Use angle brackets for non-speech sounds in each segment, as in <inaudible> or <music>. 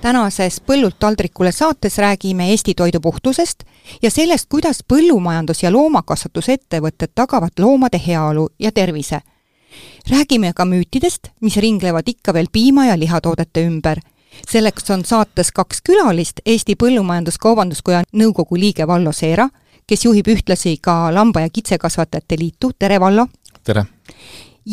tänases Põllult taldrikule saates räägime Eesti toidu puhtusest ja sellest, kuidas põllumajandus- ja loomakasvatusettevõtted tagavad loomade heaolu ja tervise. räägime ka müütidest, mis ringlevad ikka veel piima- ja lihatoodete ümber. selleks on saates kaks külalist, Eesti Põllumajandus-Kaubanduskoja nõukogu liige Vallo Seera, kes juhib ühtlasi ka Lamba- ja Kitsekasvatajate Liitu, tere Vallo! tere!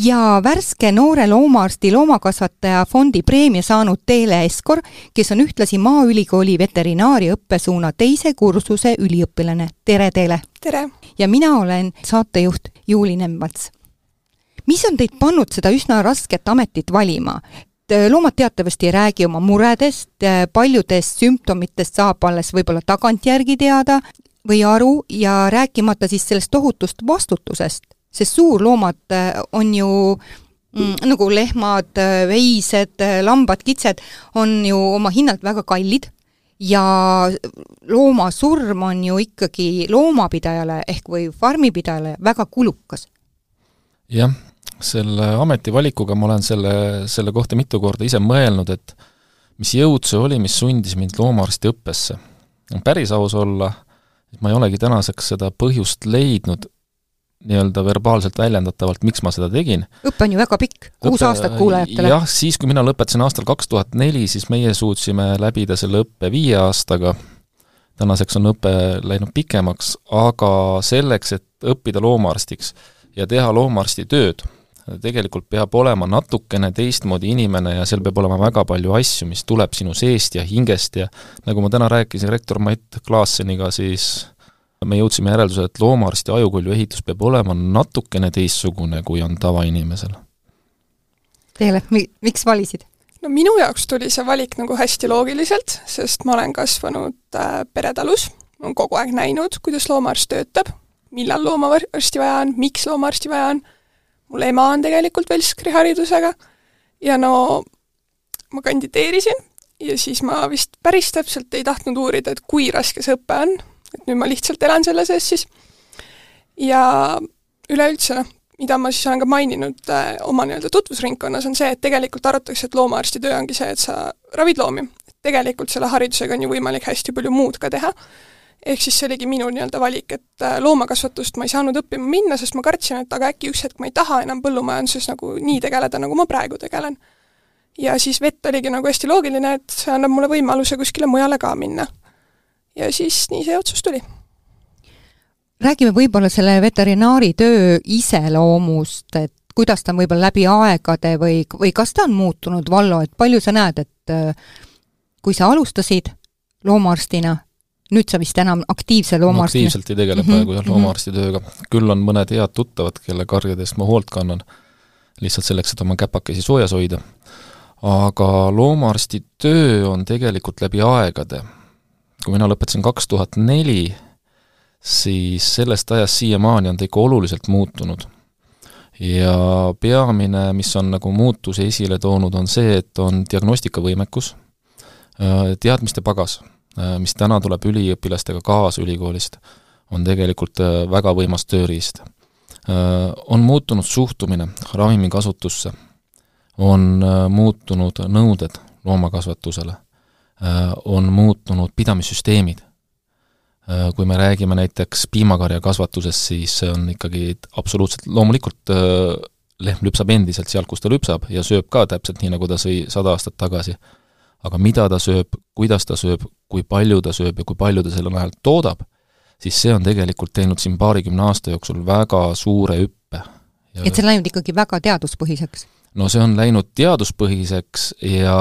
Ja värske noore loomaarsti loomakasvataja fondi preemia saanud Teele Eskor, kes on ühtlasi Maaülikooli veterinaaria õppesuuna teise kursuse üliõpilane. tere Teele! tere! ja mina olen saatejuht Juuli Nemvalts. mis on teid pannud seda üsna rasket ametit valima? loomad teatavasti ei räägi oma muredest, paljudest sümptomitest saab alles võib-olla tagantjärgi teada või aru ja rääkimata siis sellest tohutust vastutusest sest suurloomad äh, on ju mm, nagu lehmad, äh, veised, äh, lambad, kitsed, on ju oma hinnalt väga kallid ja looma surm on ju ikkagi loomapidajale ehk või farmipidajale väga kulukas. jah, selle ametivalikuga ma olen selle, selle kohta mitu korda ise mõelnud, et mis jõud see oli, mis sundis mind loomaarstiõppesse. päris aus olla, et ma ei olegi tänaseks seda põhjust leidnud, nii-öelda verbaalselt väljendatavalt, miks ma seda tegin. õpe on ju väga pikk, kuus Õppe, aastat kuulajatele. jah, siis kui mina lõpetasin aastal kaks tuhat neli, siis meie suutsime läbida selle õppe viie aastaga, tänaseks on õpe läinud pikemaks, aga selleks, et õppida loomaarstiks ja teha loomaarsti tööd, tegelikult peab olema natukene teistmoodi inimene ja seal peab olema väga palju asju, mis tuleb sinu seest ja hingest ja nagu ma täna rääkisin rektor Mait Klaasseniga, siis me jõudsime järeldusele, et loomaarsti ajukulju ehitus peab olema natukene teistsugune, kui on tavainimesel. Teile, mi-, miks valisid? no minu jaoks tuli see valik nagu hästi loogiliselt, sest ma olen kasvanud äh, peretalus, olen kogu aeg näinud, kuidas loomaarst töötab, millal loomaarsti vaja on, miks loomaarsti vaja on, mul ema on tegelikult velskri haridusega ja no ma kandideerisin ja siis ma vist päris täpselt ei tahtnud uurida, et kui raske see õpe on, et nüüd ma lihtsalt elan selle sees siis. ja üleüldse noh, mida ma siis olen ka maininud äh, oma nii-öelda tutvusringkonnas, on see, et tegelikult arvatakse, et loomaarsti töö ongi see, et sa ravid loomi. tegelikult selle haridusega on ju võimalik hästi palju muud ka teha, ehk siis see oligi minu nii-öelda valik, et äh, loomakasvatust ma ei saanud õppima minna, sest ma kartsin, et aga äkki üks hetk ma ei taha enam põllumajanduses nagu nii tegeleda, nagu ma praegu tegelen. ja siis vett oligi nagu hästi loogiline, et see annab mulle võimaluse kuskile mujale ka minna ja siis nii see otsus tuli. räägime võib-olla selle veterinaari töö iseloomust, et kuidas ta on võib-olla läbi aegade või, või kas ta on muutunud, Vallo, et palju sa näed, et äh, kui sa alustasid loomaarstina, nüüd sa vist enam aktiivse loomaarstina no, aktiivselt ei tegele mm -hmm. praegu jah, mhm. loomaarsti tööga. küll on mõned head tuttavad, kelle karjadest ma hoolt kannan, lihtsalt selleks, et oma käpakesi soojas hoida. aga loomaarsti töö on tegelikult läbi aegade kui mina lõpetasin kaks tuhat neli, siis sellest ajast siiamaani on ta ikka oluliselt muutunud. ja peamine, mis on nagu muutuse esile toonud, on see, et on diagnostikavõimekus, äh, teadmiste pagas, äh, mis täna tuleb üliõpilastega kaasa ülikoolist, on tegelikult äh, väga võimas tööriist. On muutunud suhtumine ravimikasutusse, on muutunud nõuded loomakasvatusele on muutunud pidamissüsteemid. Äh, kui me räägime näiteks piimakarja kasvatusest, siis see on ikkagi absoluutselt, loomulikult äh, lehm lüpsab endiselt sealt, kus ta lüpsab ja sööb ka täpselt nii, nagu ta sõi sada aastat tagasi. aga mida ta sööb, kuidas ta sööb, kui palju ta sööb ja kui palju ta selle najal toodab, siis see on tegelikult teinud siin paarikümne aasta jooksul väga suure hüppe. et see on läinud ikkagi väga teaduspõhiseks? No see on läinud teaduspõhiseks ja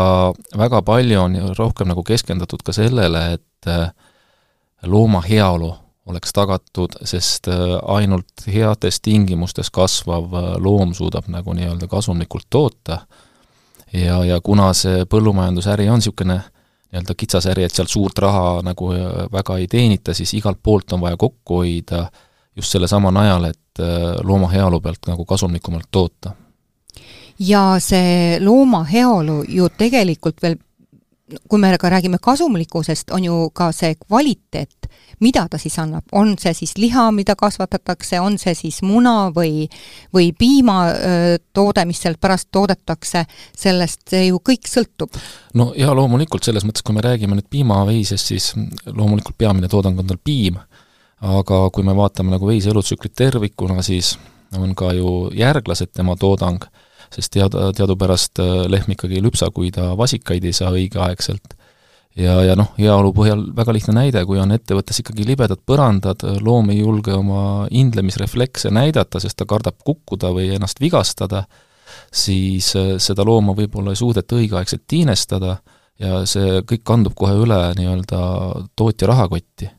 väga palju on rohkem nagu keskendatud ka sellele, et äh, looma heaolu oleks tagatud, sest äh, ainult heades tingimustes kasvav äh, loom suudab nagu nii-öelda kasumlikult toota ja, ja kuna see põllumajandusäri on niisugune nii-öelda kitsas äri, et sealt suurt raha nagu väga ei teenita, siis igalt poolt on vaja kokku hoida just sellesama najal, et looma heaolu pealt nagu kasumlikumalt toota. Ja see looma heaolu ju tegelikult veel kui me ka räägime kasumlikkusest, on ju ka see kvaliteet, mida ta siis annab, on see siis liha, mida kasvatatakse, on see siis muna või või piimatoode, mis sealt pärast toodetakse, sellest see ju kõik sõltub. no ja loomulikult, selles mõttes, kui me räägime nüüd piimaveisest, siis loomulikult peamine toodang on tal piim, aga kui me vaatame nagu veise elutsüklit tervikuna, siis on ka ju järglased tema toodang sest teada, teadupärast äh, lehm ikkagi ei lüpsa, kui ta vasikaid ei saa õigeaegselt. ja, ja noh, heaolu põhjal väga lihtne näide, kui on ettevõttes ikkagi libedad põrandad, loom ei julge oma hindlemisreflekse näidata, sest ta kardab kukkuda või ennast vigastada, siis äh, seda looma võib-olla ei suudeta õigeaegselt tiinestada ja see kõik kandub kohe üle nii-öelda tootja rahakotti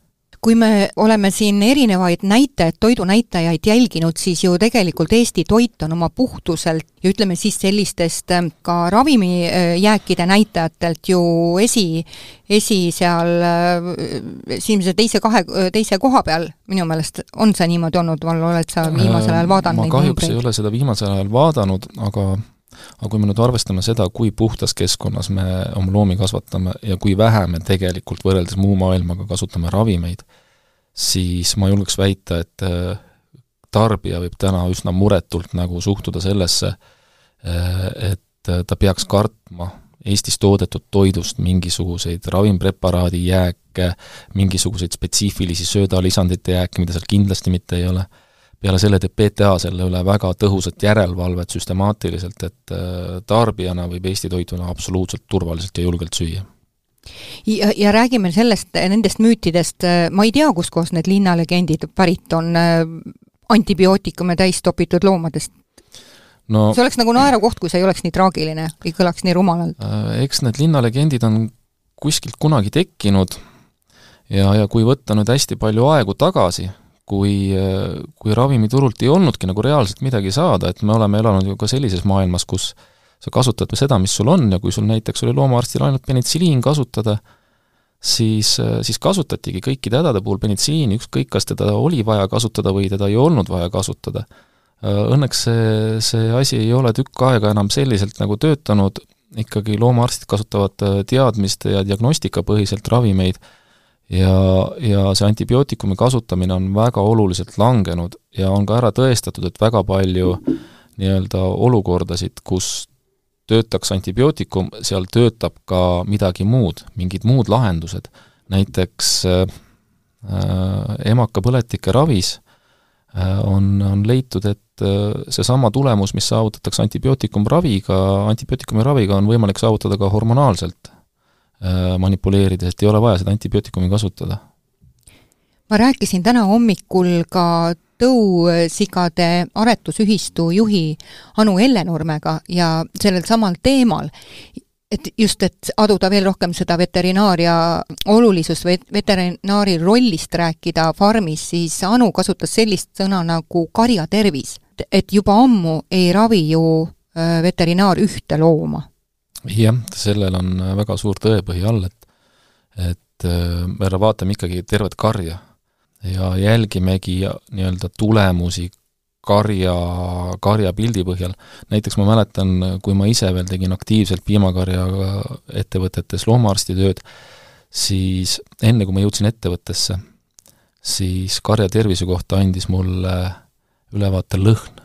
kui me oleme siin erinevaid näitajaid, toidunäitajaid jälginud, siis ju tegelikult Eesti toit on oma puhtuselt ja ütleme siis sellistest ähm, ka ravimijääkide näitajatelt ju esi, esi seal äh, esimese, teise, kahe, teise koha peal, minu meelest on see niimoodi olnud, Vallo, oled sa viimasel ajal vaadanud ma kahjuks ei ole seda viimasel ajal vaadanud, aga aga kui me nüüd arvestame seda, kui puhtas keskkonnas me oma loomi kasvatame ja kui vähe me tegelikult võrreldes muu maailmaga kasutame ravimeid, siis ma julgeks väita, et äh, tarbija võib täna üsna muretult nagu suhtuda sellesse, äh, et äh, ta peaks kartma Eestis toodetud toidust mingisuguseid ravimpreparaadi jääke, mingisuguseid spetsiifilisi söödalisandite jääke, mida seal kindlasti mitte ei ole peale selle teeb PTA selle üle väga tõhusat järelevalvet süstemaatiliselt, et äh, tarbijana võib Eesti toituna absoluutselt turvaliselt ja julgelt süüa. ja, ja räägime sellest, nendest müütidest, ma ei tea, kustkohast need linnalegendid pärit on, äh, antibiootikume täis topitud loomadest no see oleks nagu naerukoht, kui see ei oleks nii traagiline, ei kõlaks nii rumalalt. Äh, eks need linnalegendid on kuskilt kunagi tekkinud ja, ja kui võtta nüüd hästi palju aegu tagasi, kui, kui ravimiturult ei olnudki nagu reaalselt midagi saada, et me oleme elanud ju ka sellises maailmas, kus sa kasutad seda, mis sul on ja kui sul näiteks oli loomaarstil ainult penitsiliin kasutada, siis, siis kasutatigi kõikide hädade puhul penitsiliini, ükskõik, kas teda oli vaja kasutada või teda ei olnud vaja kasutada. Õnneks see, see asi ei ole tükk aega enam selliselt nagu töötanud, ikkagi loomaarstid kasutavad teadmiste ja diagnostikapõhiselt ravimeid ja, ja see antibiootikumi kasutamine on väga oluliselt langenud ja on ka ära tõestatud, et väga palju nii-öelda olukordasid, kus töötaks antibiootikum, seal töötab ka midagi muud, mingid muud lahendused. näiteks äh, äh emakapõletike ravis äh, on, on leitud, et äh, seesama tulemus, mis saavutatakse antibiootikumraviga, antibiootikumi raviga on võimalik saavutada ka hormonaalselt manipuleerides, et ei ole vaja seda antibiootikumi kasutada. ma rääkisin täna hommikul ka tõusigade aretusühistu juhi Anu Ellenurmega ja sellel samal teemal, et just, et aduda veel rohkem seda veterinaaria olulisust või veterinaari rollist rääkida farmis, siis Anu kasutas sellist sõna nagu karjatervis. et juba ammu ei ravi ju äh, veterinaar ühte looma jah, sellel on äh, väga suur tõepõhi all, et et äh, me vaatame ikkagi tervet karja ja jälgimegi nii-öelda tulemusi karja, karja pildi põhjal. näiteks ma mäletan, kui ma ise veel tegin aktiivselt piimakarjaga ettevõtetes loomaarstitööd, siis enne, kui ma jõudsin ettevõttesse, siis karja tervise kohta andis mulle ülevaate lõhn,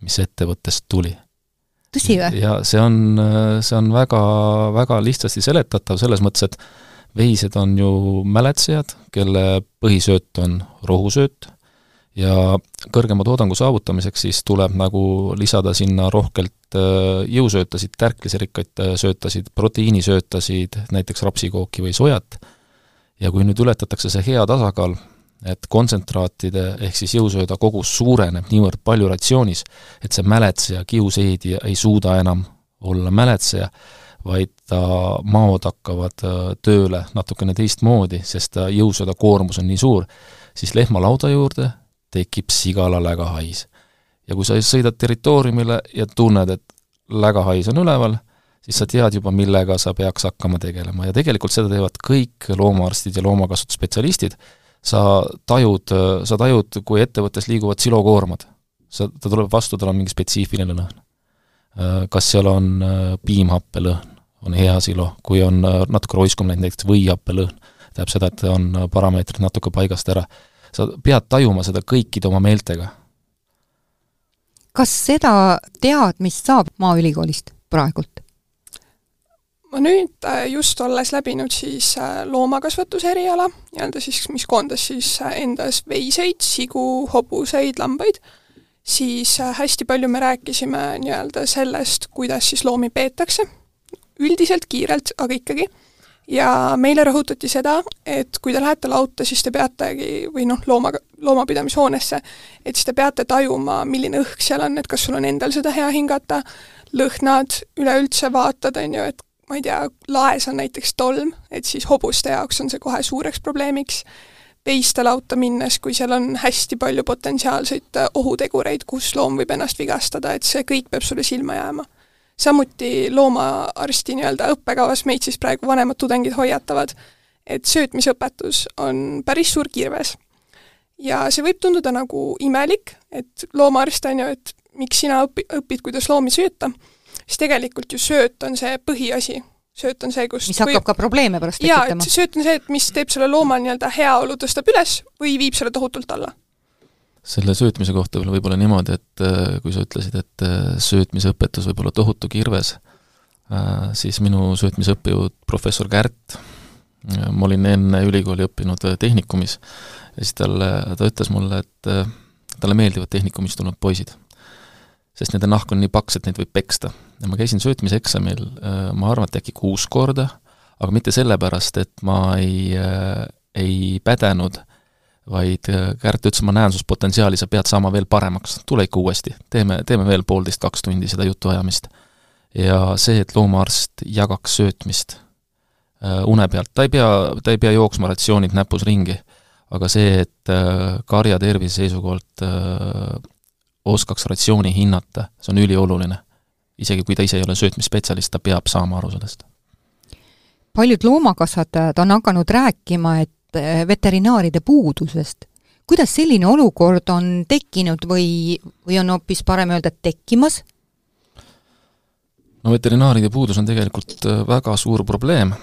mis ettevõttest tuli tõsi või? ja see on, see on väga, väga lihtsasti seletatav selles mõttes, et veised on ju mäletsejad, kelle põhisööt on rohusööt ja kõrgema toodangu saavutamiseks siis tuleb nagu lisada sinna rohkelt äh, jõusöötasid, tärkliserikkaid äh, söötasid, proteiinisöötasid, näiteks rapsikooki või sojat, ja kui nüüd ületatakse see hea tasakaal, et kontsentraatide ehk siis jõusööda kogus suureneb niivõrd palju ratsioonis, et see mäletseja, kiuseedija ei suuda enam olla mäletseja, vaid ta maod hakkavad äh, tööle natukene teistmoodi, sest ta jõusööda koormus on nii suur, siis lehmalauda juurde tekib sigala lägahais. ja kui sa sõidad territooriumile ja tunned, et lägahais on üleval, siis sa tead juba, millega sa peaks hakkama tegelema ja tegelikult seda teevad kõik loomaarstid ja loomakasvatusspetsialistid, sa tajud, sa tajud, kui ettevõttes liiguvad silokoormad. sa, ta tuleb vastu, tal on mingi spetsiifiline lõhn. Kas seal on piimhappelõhn, on hea silo, kui on natuke roiskum läinud, näiteks võihappelõhn, tähendab seda, et on parameetrid natuke paigast ära. sa pead tajuma seda kõikide oma meeltega. kas seda teadmist saab Maaülikoolist praegult? Ma nüüd äh, just olles läbinud siis äh, loomakasvatuse eriala, nii-öelda siis, mis koondas siis äh, endas veiseid, sigu, hobuseid, lambaid, siis hästi palju me rääkisime nii-öelda sellest, kuidas siis loomi peetakse, üldiselt kiirelt, aga ikkagi, ja meile rõhutati seda, et kui te lähete lauta, siis te peategi, või noh, looma, loomapidamishoonesse, et siis te peate tajuma, milline õhk seal on, et kas sul on endal seda hea hingata, lõhnad, üleüldse vaatad, on ju, et ma ei tea, laes on näiteks tolm, et siis hobuste jaoks on see kohe suureks probleemiks, peistelauta minnes, kui seal on hästi palju potentsiaalseid äh, ohutegureid, kus loom võib ennast vigastada, et see kõik peab sulle silma jääma. samuti loomaarsti nii-öelda õppekavas meid siis praegu vanemad tudengid hoiatavad, et söötmisõpetus on päris suur kirves. ja see võib tunduda nagu imelik, et loomaarst on ju, et miks sina õpi-, õpid, kuidas loomi sööta siis tegelikult ju sööt on see põhiasi. sööt on see, kus mis hakkab või... ka probleeme pärast tekitama. sööt on see, et mis teeb selle looma nii-öelda heaolu, tõstab üles või viib selle tohutult alla selle söötmise kohta veel võib-olla niimoodi, et äh, kui sa ütlesid, et äh, söötmisõpetus võib olla tohutu kirves, äh, siis minu söötmisõppejõud professor Kärt, ma olin enne ülikooli õppinud tehnikumis, ja siis talle, ta ütles mulle, et talle meeldivad tehnikumist tulnud poisid sest nende nahk on nii paks, et neid võib peksta. ja ma käisin söötmiseksamil, äh, ma arvan, et äkki kuus korda, aga mitte sellepärast, et ma ei, äh, ei pädenud, vaid äh, Kärt ütles, ma näen sinus potentsiaali, sa pead saama veel paremaks, tule ikka uuesti, teeme, teeme veel poolteist, kaks tundi seda jutuajamist. ja see, et loomaarst jagaks söötmist une pealt, ta ei pea, ta ei pea jooksma ratsioonid näpus ringi, aga see, et karja tervise seisukohalt oskaks ratsiooni hinnata, see on ülioluline. isegi kui ta ise ei ole söötmisspetsialist, ta peab saama aru sellest. paljud loomakasvatajad on hakanud rääkima, et eh, veterinaaride puudusest. kuidas selline olukord on tekkinud või, või on hoopis parem öelda, tekkimas? no veterinaaride puudus on tegelikult eh, väga suur probleem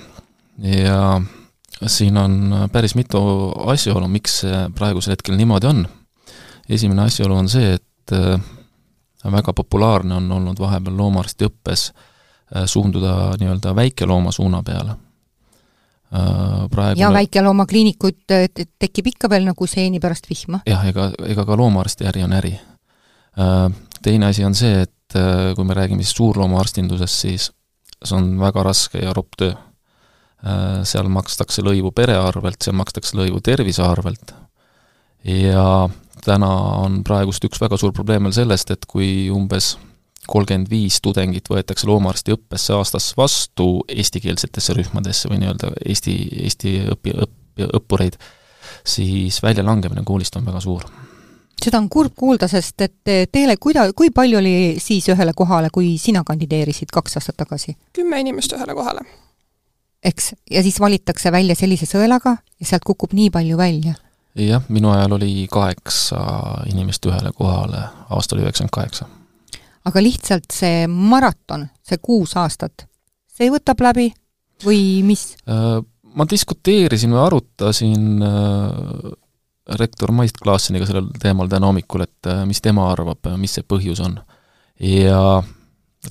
ja siin on päris mitu asjaolu, miks see praegusel hetkel niimoodi on. esimene asjaolu on see, et et äh, väga populaarne on olnud vahepeal loomaarstiõppes äh, suunduda nii-öelda väikelooma suuna peale. Äh, praegu ja väikeloomakliinikud tekib ikka veel nagu seeni pärast vihma? jah, ega, ega ka loomaarsti äri on äri. Teine asi on see, et kui me räägime siis suurloomaarstindusest, siis see on väga raske ja ropp töö. Seal makstakse lõivu pere arvelt, seal makstakse lõivu tervise arvelt ja täna on praegust üks väga suur probleem veel sellest, et kui umbes kolmkümmend viis tudengit võetakse loomaarstiõppesse aastas vastu eestikeelsetesse rühmadesse või nii-öelda Eesti, Eesti õpi-, õpp-, õppureid, siis väljalangemine koolist on väga suur. seda on kurb kuulda, sest et teile, kuida-, kui palju oli siis ühele kohale, kui sina kandideerisid kaks aastat tagasi? kümme inimest ühele kohale. eks, ja siis valitakse välja sellise sõelaga ja sealt kukub nii palju välja jah, minu ajal oli kaheksa inimest ühele kohale, aasta oli üheksakümmend kaheksa. aga lihtsalt see maraton, see kuus aastat, see võtab läbi või mis? Äh, ma diskuteerisin või arutasin äh, rektor Mait Klaaseniga sellel teemal täna hommikul, et äh, mis tema arvab, mis see põhjus on. ja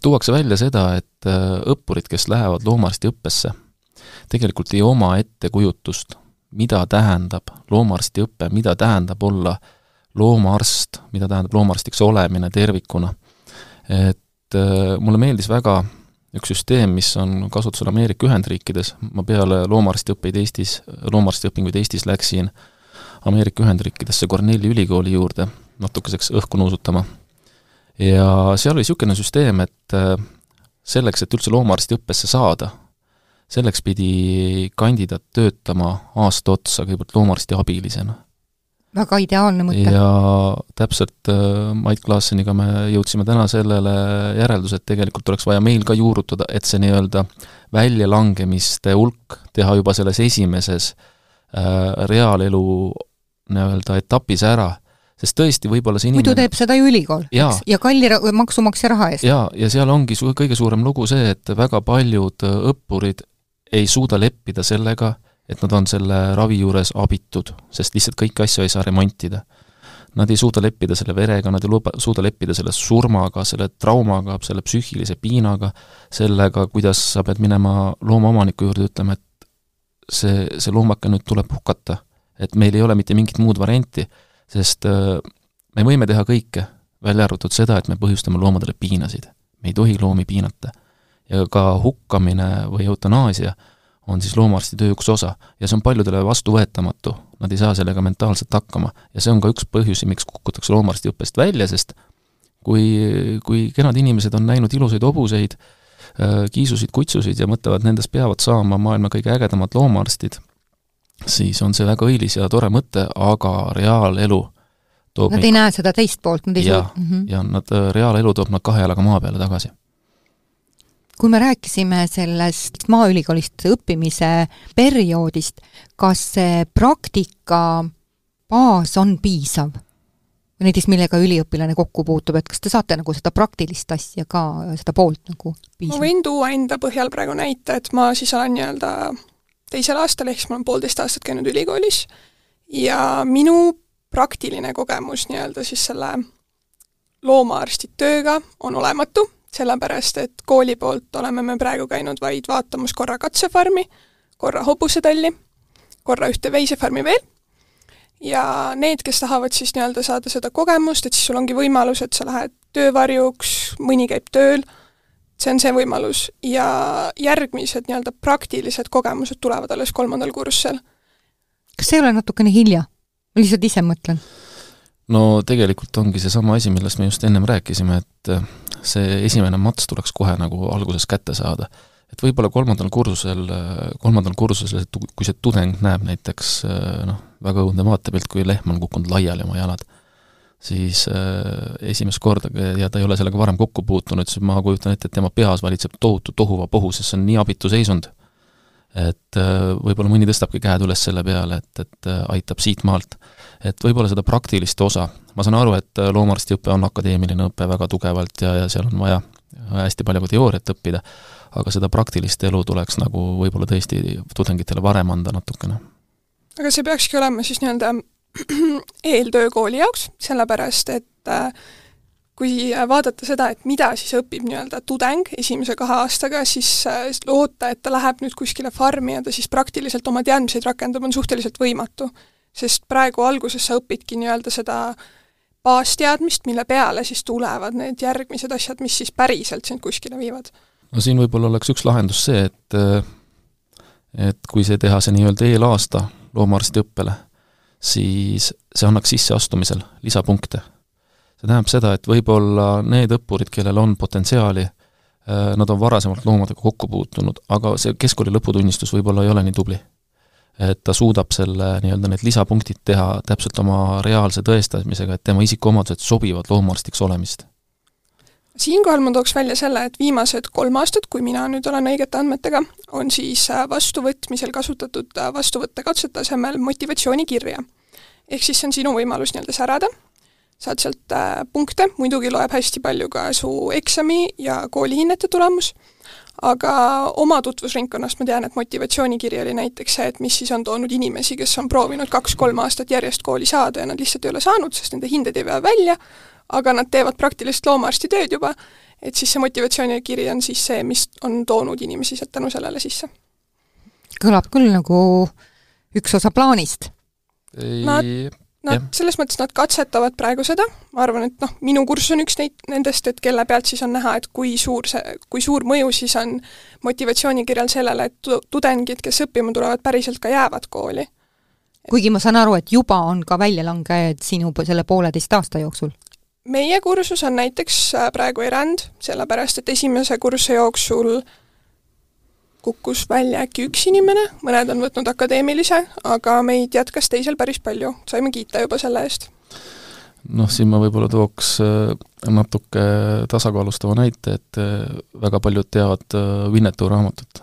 tuuakse välja seda, et õppurid, kes lähevad loomaarstiõppesse, tegelikult ei oma ettekujutust mida tähendab loomaarstiõpe, mida tähendab olla loomaarst, mida tähendab loomaarstiks olemine tervikuna. et äh, mulle meeldis väga üks süsteem, mis on kasutusel Ameerika Ühendriikides, ma peale loomaarstiõppeid Eestis, loomaarstiõpinguid Eestis läksin Ameerika Ühendriikidesse Cornelli ülikooli juurde natukeseks õhku nuusutama. ja seal oli niisugune süsteem, et äh, selleks, et üldse loomaarstiõppesse saada, selleks pidi kandidaat töötama aasta otsa kõigepealt loomaarsti abilisena. väga ideaalne mõte. ja täpselt äh, Mait Klaaseniga me jõudsime täna sellele järelduse, et tegelikult oleks vaja meil ka juurutada, et see nii-öelda väljalangemiste hulk teha juba selles esimeses äh, reaalelu nii-öelda etapis ära, sest tõesti, võib-olla see inimene muidu teeb seda ju ülikool, eks, ja kalli maksumaksja raha eest. jaa, ja seal ongi su-, kõige suurem lugu see, et väga paljud õppurid ei suuda leppida sellega, et nad on selle ravi juures abitud, sest lihtsalt kõiki asju ei saa remontida. Nad ei suuda leppida selle verega, nad ei luba, suuda leppida selle surmaga, selle traumaga, selle psüühilise piinaga, sellega, kuidas sa pead minema loomaomaniku juurde ütlema, et see, see loomake nüüd tuleb hukata. et meil ei ole mitte mingit muud varianti, sest äh, me võime teha kõike, välja arvatud seda, et me põhjustame loomadele piinasid. me ei tohi loomi piinata. Ja ka hukkamine või eutanaasia on siis loomaarsti töö üks osa ja see on paljudele vastuvõetamatu, nad ei saa sellega mentaalselt hakkama ja see on ka üks põhjusi, miks kukutakse loomaarstiõppest välja, sest kui, kui kenad inimesed on näinud ilusaid hobuseid, kiisusid, kutsusid ja mõtlevad, nendest peavad saama maailma kõige ägedamad loomaarstid, siis on see väga õilis ja tore mõte, aga reaalelu toob Nad ei näe seda teist poolt, nad ei ja saa mm, -hmm. ja nad, reaalelu toob nad kahe jalaga maa peale tagasi. Kui me rääkisime sellest Maaülikoolist õppimise perioodist, kas see praktika baas on piisav? näiteks millega üliõpilane kokku puutub, et kas te saate nagu seda praktilist asja ka, seda poolt nagu ma piisavalt? võin tuua enda põhjal praegu näite, et ma siis olen nii-öelda teisel aastal, ehk siis ma olen poolteist aastat käinud ülikoolis ja minu praktiline kogemus nii-öelda siis selle loomaarsti tööga on olematu, sellepärast et kooli poolt oleme me praegu käinud vaid vaatamas korra katsefarmi, korra hobusetalli, korra ühte veisefarmi veel, ja need, kes tahavad siis nii-öelda saada seda kogemust, et siis sul ongi võimalus, et sa lähed töövarjuks, mõni käib tööl, see on see võimalus ja järgmised nii-öelda praktilised kogemused tulevad alles kolmandal kursusel. kas see ei ole natukene hilja? ma lihtsalt ise mõtlen. no tegelikult ongi seesama asi, millest me just ennem rääkisime, et see esimene mats tuleks kohe nagu alguses kätte saada. et võib-olla kolmandal kursusel, kolmandal kursusel, kui see tudeng näeb näiteks äh, noh, väga õudne vaatepilt, kui lehm on kukkunud laiali oma jalad, siis äh, esimest korda ja ta ei ole sellega varem kokku puutunud, siis ma kujutan ette, et tema peas valitseb tohutu tohuvapohu, sest see on nii abitu seisund. et äh, võib-olla mõni tõstabki käed üles selle peale, et, et äh, aitab siit maalt. Et võib-olla seda praktilist osa, ma saan aru, et äh, loomaarstiõpe on akadeemiline õpe väga tugevalt ja, ja seal on vaja hästi palju ka teooriat õppida, aga seda praktilist elu tuleks nagu võib-olla tõesti tudengitele varem anda natukene aga see peakski olema siis nii-öelda <clears throat> eeltöö kooli jaoks, sellepärast et äh, kui vaadata seda, et mida siis õpib nii-öelda tudeng esimese kahe aastaga, siis äh, loota, et ta läheb nüüd kuskile farmi ja ta siis praktiliselt oma teadmiseid rakendab, on suhteliselt võimatu. Sest praegu alguses sa õpidki nii-öelda seda baasteadmist, mille peale siis tulevad need järgmised asjad, mis siis päriselt sind kuskile viivad. no siin võib-olla oleks üks lahendus see, et et kui see teha see nii-öelda eelaasta loomaarstiõppele, siis see annaks sisseastumisel lisapunkte. see tähendab seda, et võib-olla need õppurid, kellel on potentsiaali, nad on varasemalt loomadega kokku puutunud, aga see keskkooli lõputunnistus võib-olla ei ole nii tubli. Et ta suudab selle nii-öelda need lisapunktid teha täpselt oma reaalse tõestamisega, et tema isikuomadused sobivad loomaarstiks olemist siinkohal ma tooks välja selle, et viimased kolm aastat, kui mina nüüd olen õigete andmetega, on siis vastuvõtmisel kasutatud vastuvõttekatsete asemel motivatsioonikirja. ehk siis see on sinu võimalus nii-öelda särada, saad sealt äh, punkte, muidugi loeb hästi palju ka su eksami ja koolihinnete tulemus, aga oma tutvusringkonnast ma tean, et motivatsioonikiri oli näiteks see, et mis siis on toonud inimesi, kes on proovinud kaks-kolm aastat järjest kooli saada ja nad lihtsalt ei ole saanud, sest nende hinded ei vea välja, aga nad teevad praktilist loomaarsti tööd juba, et siis see motivatsioonikiri on siis see, mis on toonud inimesi sealt tänu sellele sisse. kõlab küll nagu üks osa plaanist. Nad, nad, selles mõttes nad katsetavad praegu seda, ma arvan, et noh, minu kursus on üks neid, nendest, et kelle pealt siis on näha, et kui suur see, kui suur mõju siis on motivatsioonikirjal sellele, et tudengid, kes õppima tulevad, päriselt ka jäävad kooli. kuigi ma saan aru, et juba on ka väljalangejaid sinu selle pooleteist aasta jooksul. Meie kursus on näiteks praegu erand, sellepärast et esimese kursuse jooksul kukkus välja äkki üks inimene, mõned on võtnud akadeemilise, aga meid jätkas teisel päris palju, saime kiita juba selle eest. noh, siin ma võib-olla tooks natuke tasakaalustava näite, et väga paljud teavad Winnetou raamatut.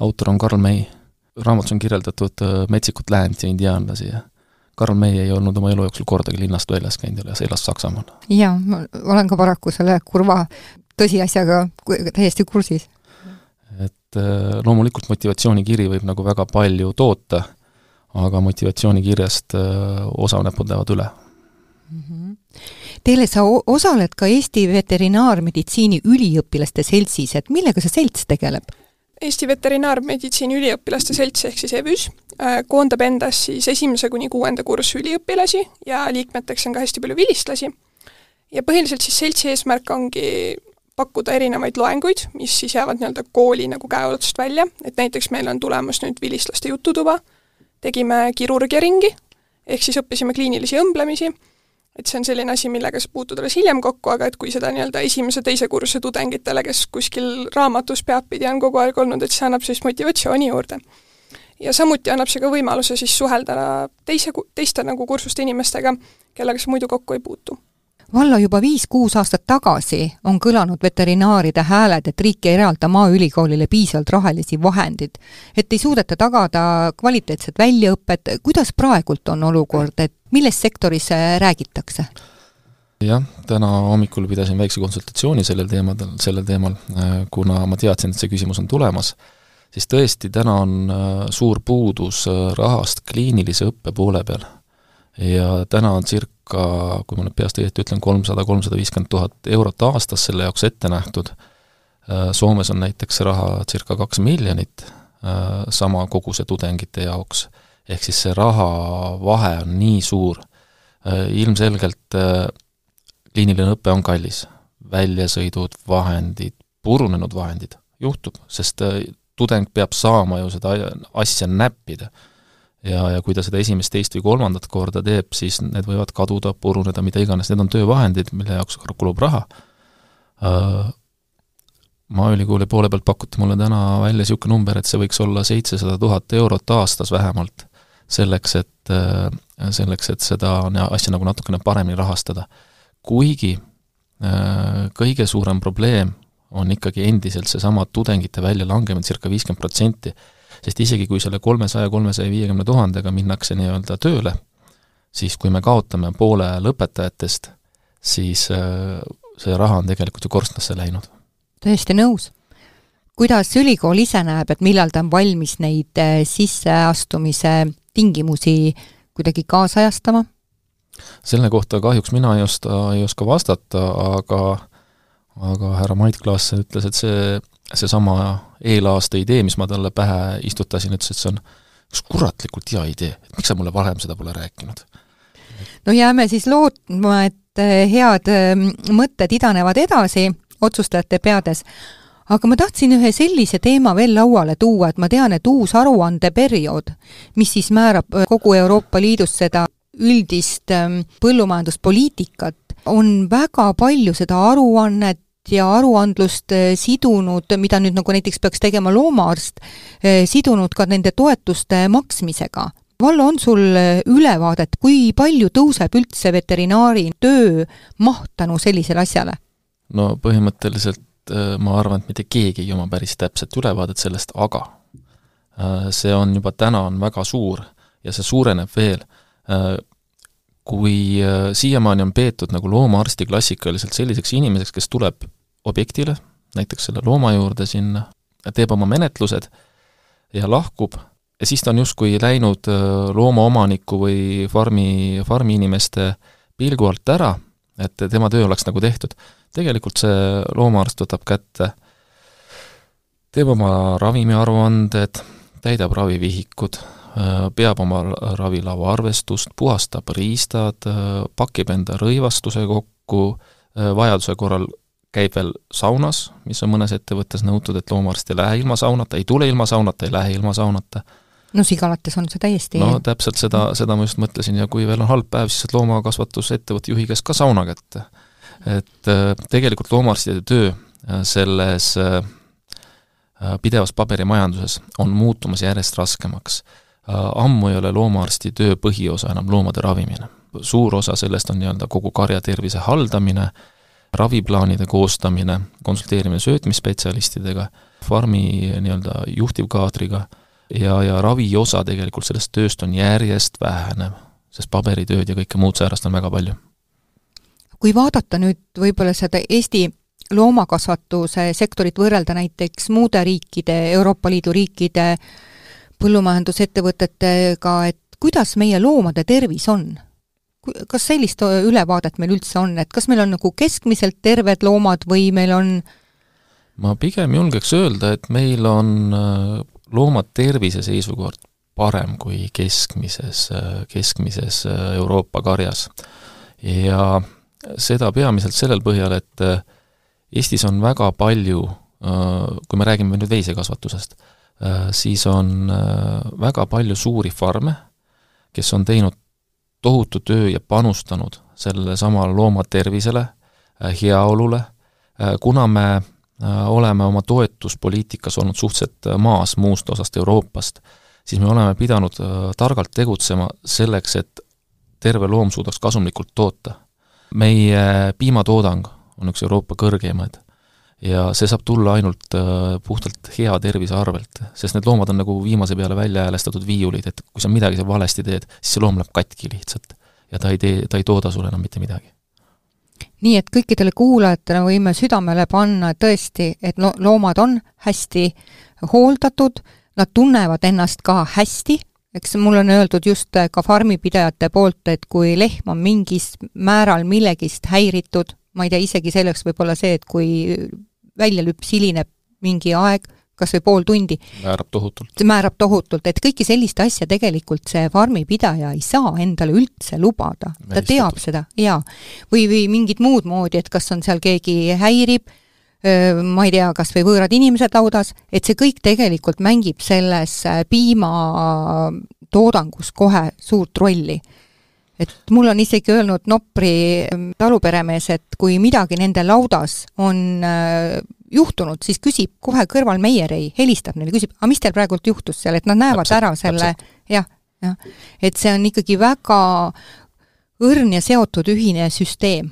autor on Karl May. raamatus on kirjeldatud äh, metsikut läänt ja indiaanlasi ja Karl May ei olnud oma elu jooksul kordagi linnast väljas käinud ja elas Saksamaal. jaa, ma olen ka paraku selle kurva tõsiasjaga täiesti kursis. Et äh, loomulikult motivatsioonikiri võib nagu väga palju toota, aga motivatsioonikirjast osa näpud lähevad üle mm. -hmm. Teele, sa osaled ka Eesti Veterinaarmeditsiini Üliõpilaste Seltsis, et millega see selts tegeleb? Eesti Veterinaarmeditsiini Üliõpilaste Selts ehk siis EVÜS äh, koondab endas siis esimese kuni kuuenda kursuse üliõpilasi ja liikmeteks on ka hästi palju vilistlasi. ja põhiliselt siis seltsi eesmärk ongi pakkuda erinevaid loenguid, mis siis jäävad nii-öelda kooli nagu käeulatusest välja, et näiteks meil on tulemas nüüd vilistlaste jututuba, tegime kirurgiaringi, ehk siis õppisime kliinilisi õmblemisi. Et see on selline asi, millega sa puutud alles hiljem kokku, aga et kui seda nii-öelda esimese-teise kursuse tudengitele, kes kuskil raamatus peadpidi on kogu aeg olnud, et see annab sellist motivatsiooni juurde. ja samuti annab see ka võimaluse siis suhelda teise, teiste nagu kursuste inimestega, kellega sa muidu kokku ei puutu Vallo, juba viis-kuus aastat tagasi on kõlanud veterinaaride hääled, et riik ei eralda Maaülikoolile piisavalt rahalisi vahendeid, et ei suudeta tagada kvaliteetset väljaõpet, kuidas praegult on olukord, et milles sektoris äh, räägitakse? jah, täna hommikul pidasin väikse konsultatsiooni sellel teemadel, sellel teemal, äh, kuna ma teadsin, et see küsimus on tulemas, siis tõesti, täna on äh, suur puudus rahast kliinilise õppe poole peal. ja täna on circa circa, kui ma nüüd peast õieti ütlen, kolmsada, kolmsada viiskümmend tuhat eurot aastas selle jaoks ette nähtud, äh, Soomes on näiteks see raha circa kaks miljonit, äh, sama koguse tudengite jaoks, ehk siis see rahavahe on nii suur, äh, ilmselgelt kliiniline õpe on kallis, väljasõidud, vahendid, purunenud vahendid, juhtub, sest tudeng peab saama ju seda asja näppida ja, ja kui ta seda esimest, teist või kolmandat korda teeb, siis need võivad kaduda, puruneda, mida iganes, need on töövahendid, mille jaoks kulub raha. Äh, maaülikooli poole pealt pakuti mulle täna välja niisugune number, et see võiks olla seitsesada tuhat eurot aastas vähemalt, selleks, et, äh, selleks, et seda asja nagu natukene paremini rahastada. kuigi äh, kõige suurem probleem on ikkagi endiselt seesama tudengite väljalangemine, circa viiskümmend protsenti sest isegi kui selle kolmesaja, kolmesaja viiekümne tuhandega minnakse nii-öelda tööle, siis kui me kaotame poole lõpetajatest, siis äh, see raha on tegelikult ju korstnasse läinud. täiesti nõus. kuidas ülikool ise näeb, et millal ta on valmis neid äh, sisseastumise tingimusi kuidagi kaasajastama? selle kohta kahjuks mina ei oska, ei oska vastata, aga aga härra Mait Klaas ütles, et see seesama eelaasta idee, mis ma talle pähe istutasin, ütles, et see on üks kuratlikult hea idee, et miks sa mulle varem seda pole rääkinud? no jääme siis lootma, et eh, head ehm, mõtted idanevad edasi otsustajate peades, aga ma tahtsin ühe sellise teema veel lauale tuua, et ma tean, et uus aruandeperiood, mis siis määrab eh, kogu Euroopa Liidus seda üldist ehm, põllumajanduspoliitikat, on väga palju seda aruannet ja aruandlust eh, sidunud, mida nüüd nagu näiteks peaks tegema loomaarst, eh, sidunud ka nende toetuste maksmisega. Vallo, on sul eh, ülevaadet, kui palju tõuseb üldse veterinaari töö maht tänu sellisele asjale? no põhimõtteliselt ma arvan, et mitte keegi ei oma päris täpset ülevaadet sellest, aga see on juba täna, on väga suur ja see suureneb veel kui siiamaani on peetud nagu loomaarsti klassikaliselt selliseks inimeseks, kes tuleb objektile, näiteks selle looma juurde sinna, teeb oma menetlused ja lahkub ja siis ta on justkui läinud äh, loomaomaniku või farmi, farmiinimeste pilgu alt ära, et tema töö oleks nagu tehtud. tegelikult see loomaarst võtab kätte, teeb oma ravimiaruanded, täidab ravivihikud, äh, peab oma ravilaua arvestust, puhastab riistad, äh, pakib enda rõivastuse kokku, vajaduse korral käib veel saunas, mis on mõnes ettevõttes nõutud, et loomaarst ei lähe ilma saunata, ei tule ilma saunata, ei lähe ilma saunata. no Sigalates on see täiesti no täpselt seda, seda ma just mõtlesin ja kui veel on halb päev, siis saad loomakasvatusettevõtte juhi käest ka sauna kätte. et äh, tegelikult loomaarstide töö äh, selles äh, pidevas paberimajanduses on muutumas järjest raskemaks. ammu ei ole loomaarsti töö põhiosa enam loomade ravimine. suur osa sellest on nii-öelda kogu karja tervise haldamine, raviplaanide koostamine, konsulteerimine söötmisspetsialistidega, farmi nii-öelda juhtivkaadriga, ja, ja raviosa tegelikult sellest tööst on järjest vähenev, sest paberitööd ja kõike muud säärast on väga palju. kui vaadata nüüd võib-olla seda Eesti loomakasvatuse sektorit võrrelda näiteks muude riikide, Euroopa Liidu riikide põllumajandusettevõtetega, et kuidas meie loomade tervis on? Kas sellist ülevaadet meil üldse on, et kas meil on nagu keskmiselt terved loomad või meil on ma pigem julgeks öelda, et meil on äh, loomad tervise seisukord parem kui keskmises, äh, keskmises äh, Euroopa karjas. ja seda peamiselt sellel põhjal, et Eestis on väga palju, kui me räägime nüüd veisekasvatusest, siis on väga palju suuri farme, kes on teinud tohutu töö ja panustanud sellele samale looma tervisele, heaolule, kuna me oleme oma toetuspoliitikas olnud suhteliselt maas muust osast Euroopast, siis me oleme pidanud targalt tegutsema selleks, et terve loom suudaks kasumlikult toota. meie piimatoodang on üks Euroopa kõrgeimaid ja see saab tulla ainult äh, puhtalt hea tervise arvelt, sest need loomad on nagu viimase peale välja häälestatud viiulid, et kui sa midagi seal valesti teed, siis see loom läheb katki lihtsalt. ja ta ei tee, ta ei tooda sulle enam mitte midagi. nii et kõikidele kuulajatele võime südamele panna tõesti, et lo-, loomad on hästi hooldatud, nad tunnevad ennast ka hästi, eks mulle on öeldud just ka farmipidajate poolt, et kui lehm on mingis määral millegist häiritud, ma ei tea, isegi selleks võib olla see, et kui väljalüps hilineb mingi aeg, kas või pool tundi. määrab tohutult. määrab tohutult, et kõiki sellist asja tegelikult see farmipidaja ei saa endale üldse lubada. ta teab seda, jaa. või, või mingit muud moodi, et kas on seal keegi häirib, ma ei tea, kas või võõrad inimesed laudas, et see kõik tegelikult mängib selles piimatoodangus kohe suurt rolli. Et mul on isegi öelnud Nopri ähm, taluperemees, et kui midagi nende laudas on äh, juhtunud, siis küsib kohe kõrval meierei, helistab neile, küsib, aga mis teil praegult juhtus seal, et nad näevad täpselt, ära selle, jah, jah. et see on ikkagi väga õrn ja seotud ühine süsteem.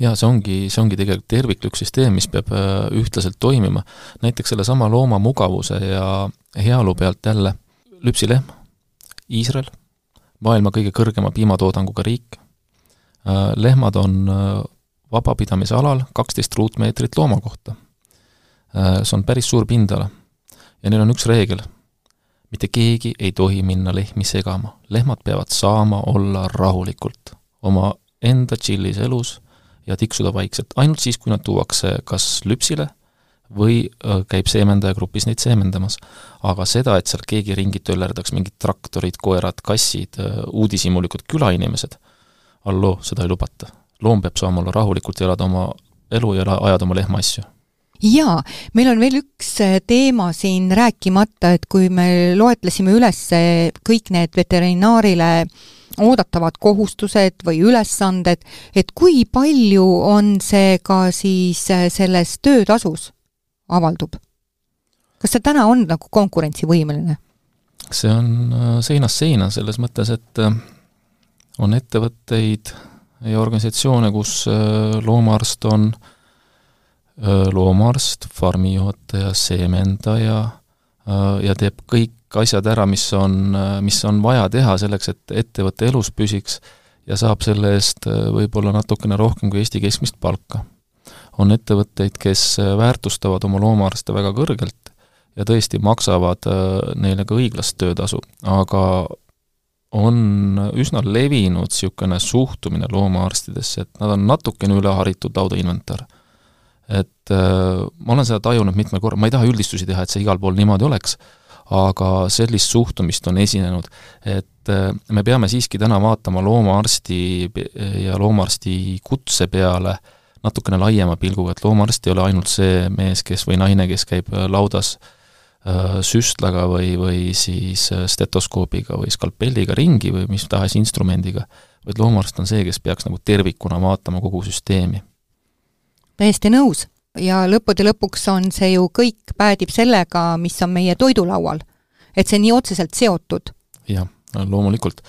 jaa, see ongi, see ongi tegelikult terviklik süsteem, mis peab äh, ühtlaselt toimima. näiteks sellesama looma mugavuse ja heaolu pealt jälle lüpsilehm, Iisrael maailma kõige kõrgema piimatoodanguga riik, äh, lehmad on äh, vabapidamise alal kaksteist ruutmeetrit looma kohta. See on päris suur pindala. ja neil on üks reegel, mitte keegi ei tohi minna lehmi segama, lehmad peavad saama olla rahulikult oma enda chillis elus ja tiksuda vaikselt, ainult siis, kui nad tuuakse kas lüpsile või käib seemendaja grupis neid seemendamas. aga seda, et seal keegi ringi töllerdaks, mingid traktorid, koerad, kassid, uudishimulikud külainimesed, halloo, seda ei lubata. loom peab saama olla rahulikult elada oma elu ja ajada oma lehmaasju jaa, meil on veel üks teema siin rääkimata, et kui me loetlesime üles kõik need veterinaarile oodatavad kohustused või ülesanded, et kui palju on see ka siis selles töötasus? avaldub. kas see täna on nagu konkurentsivõimeline? see on äh, seinast seina, selles mõttes, et äh, on ettevõtteid ja organisatsioone, kus äh, loomaarst on loomaarst, farmijuhataja, seemendaja ja teeb kõik asjad ära, mis on, mis on vaja teha selleks, et ettevõte elus püsiks ja saab selle eest võib-olla natukene rohkem kui Eesti keskmist palka on ettevõtteid, kes äh, väärtustavad oma loomaarste väga kõrgelt ja tõesti maksavad äh, neile ka õiglast töötasu, aga on üsna levinud niisugune suhtumine loomaarstidesse, et nad on natukene üleharitud laudainventar. et äh, ma olen seda tajunud mitmel korral, ma ei taha üldistusi teha, et see igal pool niimoodi oleks, aga sellist suhtumist on esinenud, et äh, me peame siiski täna vaatama loomaarsti ja loomaarsti kutse peale natukene laiema pilguga, et loomaarst ei ole ainult see mees, kes või naine, kes käib äh, laudas äh, süstlaga või, või siis stetoskoobiga või skalpelliga ringi või mis tahes instrumendiga, vaid loomaarst on see, kes peaks nagu tervikuna vaatama kogu süsteemi. täiesti nõus ja lõppude lõpuks on see ju kõik päädib sellega, mis on meie toidulaual. et see nii otseselt seotud. jah, loomulikult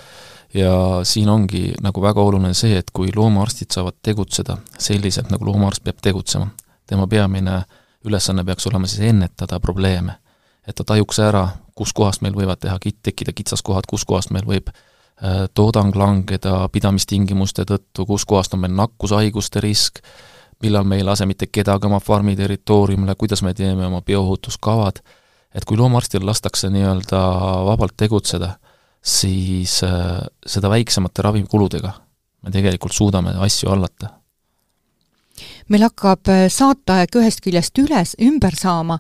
ja siin ongi nagu väga oluline see, et kui loomaarstid saavad tegutseda selliselt, nagu loomaarst peab tegutsema, tema peamine ülesanne peaks olema siis ennetada probleeme. et ta tajuks ära, kus kohast meil võivad teha, tekkida kitsaskohad, kus kohast meil võib äh, toodang langeda pidamistingimuste tõttu, kus kohast on meil nakkushaiguste risk, millal me ei lase mitte kedagi oma farmi territooriumile, kuidas me teeme oma bioohutuskavad, et kui loomaarstil lastakse nii-öelda vabalt tegutseda, siis äh, seda väiksemate ravimikuludega me tegelikult suudame asju hallata. meil hakkab äh, saateaeg ühest küljest üles, ümber saama,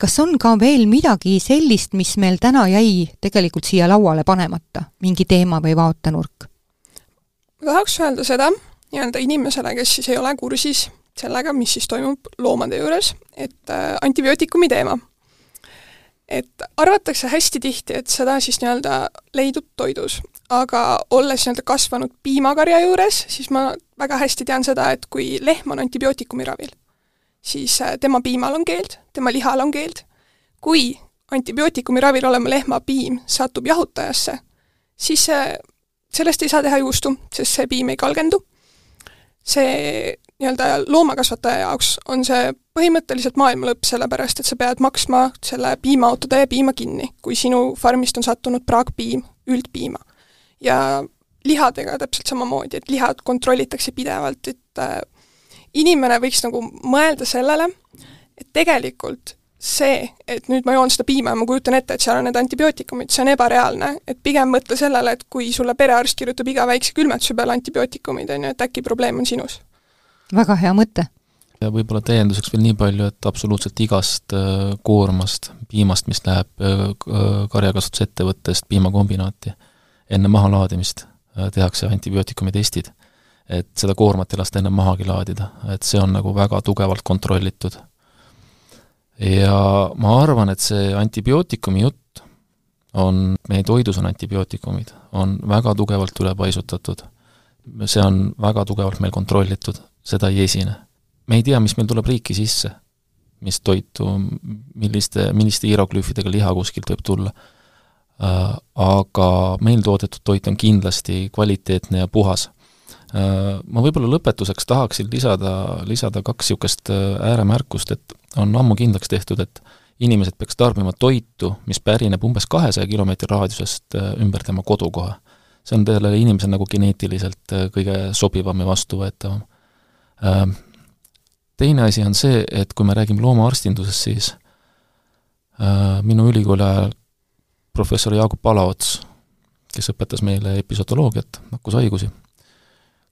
kas on ka veel midagi sellist, mis meil täna jäi tegelikult siia lauale panemata, mingi teema või vaatenurk? ma tahaks öelda seda, nii-öelda inimesele, kes siis ei ole kursis sellega, mis siis toimub loomade juures, et äh, antibiootikumi teema. et arvatakse hästi tihti, et seda siis nii-öelda leidub toidus, aga olles nii-öelda kasvanud piimakarja juures, siis ma väga hästi tean seda, et kui lehm on antibiootikumi ravil, siis äh, tema piimal on keeld, tema lihal on keeld. kui antibiootikumi ravil olema lehma piim satub jahutajasse, siis äh, sellest ei saa teha juustu, sest see piim ei kalgendu see nii-öelda loomakasvataja jaoks on see põhimõtteliselt maailma lõpp, sellepärast et sa pead maksma selle piimaautode piima kinni, kui sinu farmist on sattunud praakpiim üldpiima. ja lihadega täpselt samamoodi, et lihad kontrollitakse pidevalt, et äh, inimene võiks nagu mõelda sellele, et tegelikult see, et nüüd ma joon seda piima ja ma kujutan ette, et seal on need antibiootikumid, see on ebareaalne, et pigem mõtle sellele, et kui sulle perearst kirjutab iga väikse külmetuse peale antibiootikumid, on ju, et äkki probleem on sinus väga hea mõte. ja võib-olla täienduseks veel nii palju, et absoluutselt igast äh, koormast, piimast, mis läheb äh, karjakasvatusettevõttest piimakombinaati, enne mahalaadimist äh, tehakse antibiootikumi testid. et seda koormat ei lasta enne mahagi laadida, et see on nagu väga tugevalt kontrollitud. Ja ma arvan, et see antibiootikumi jutt on, meie toidus on antibiootikumid, on väga tugevalt ülepaisutatud. see on väga tugevalt meil kontrollitud seda ei esine. me ei tea, mis meil tuleb riiki sisse, mis toitu, milliste, milliste hieroglüüfidega liha kuskilt võib tulla. Äh, aga meil toodetud toit on kindlasti kvaliteetne ja puhas. Äh, ma võib-olla lõpetuseks tahaksin lisada, lisada kaks niisugust äh, ääremärkust, et on ammu kindlaks tehtud, et inimesed peaks tarbima toitu, mis pärineb umbes kahesaja kilomeetri raadiusest ümber tema kodukoha. see on sellele inimesele nagu geneetiliselt kõige sobivam ja vastuvõetavam teine asi on see, et kui me räägime loomaarstindusest, siis äh, minu ülikooli ajal professor Jaagup Palaots, kes õpetas meile episodoloogiat, nakkushaigusi,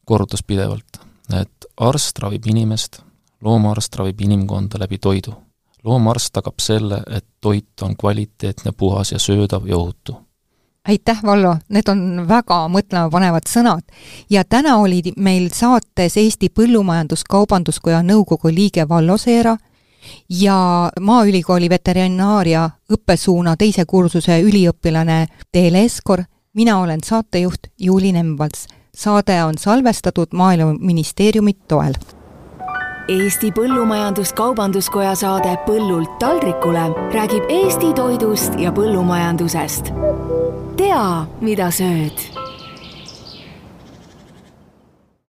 korrutas pidevalt, et arst ravib inimest, loomaarst ravib inimkonda läbi toidu. loomaarst tagab selle, et toit on kvaliteetne, puhas ja söödav ja ohutu aitäh, Vallo, need on väga mõtlemapanevad sõnad. ja täna oli meil saates Eesti Põllumajandus-Kaubanduskoja nõukogu liige Vallo Seera ja Maaülikooli veterinaaria õppesuuna teise kursuse üliõpilane Teele Eskor, mina olen saatejuht Juuli Nemvalts. Saade on salvestatud Maaeluministeeriumi toel Eesti Põllumajandus-Kaubanduskoja saade Põllult taldrikule räägib Eesti toidust ja põllumajandusest. tea, mida sööd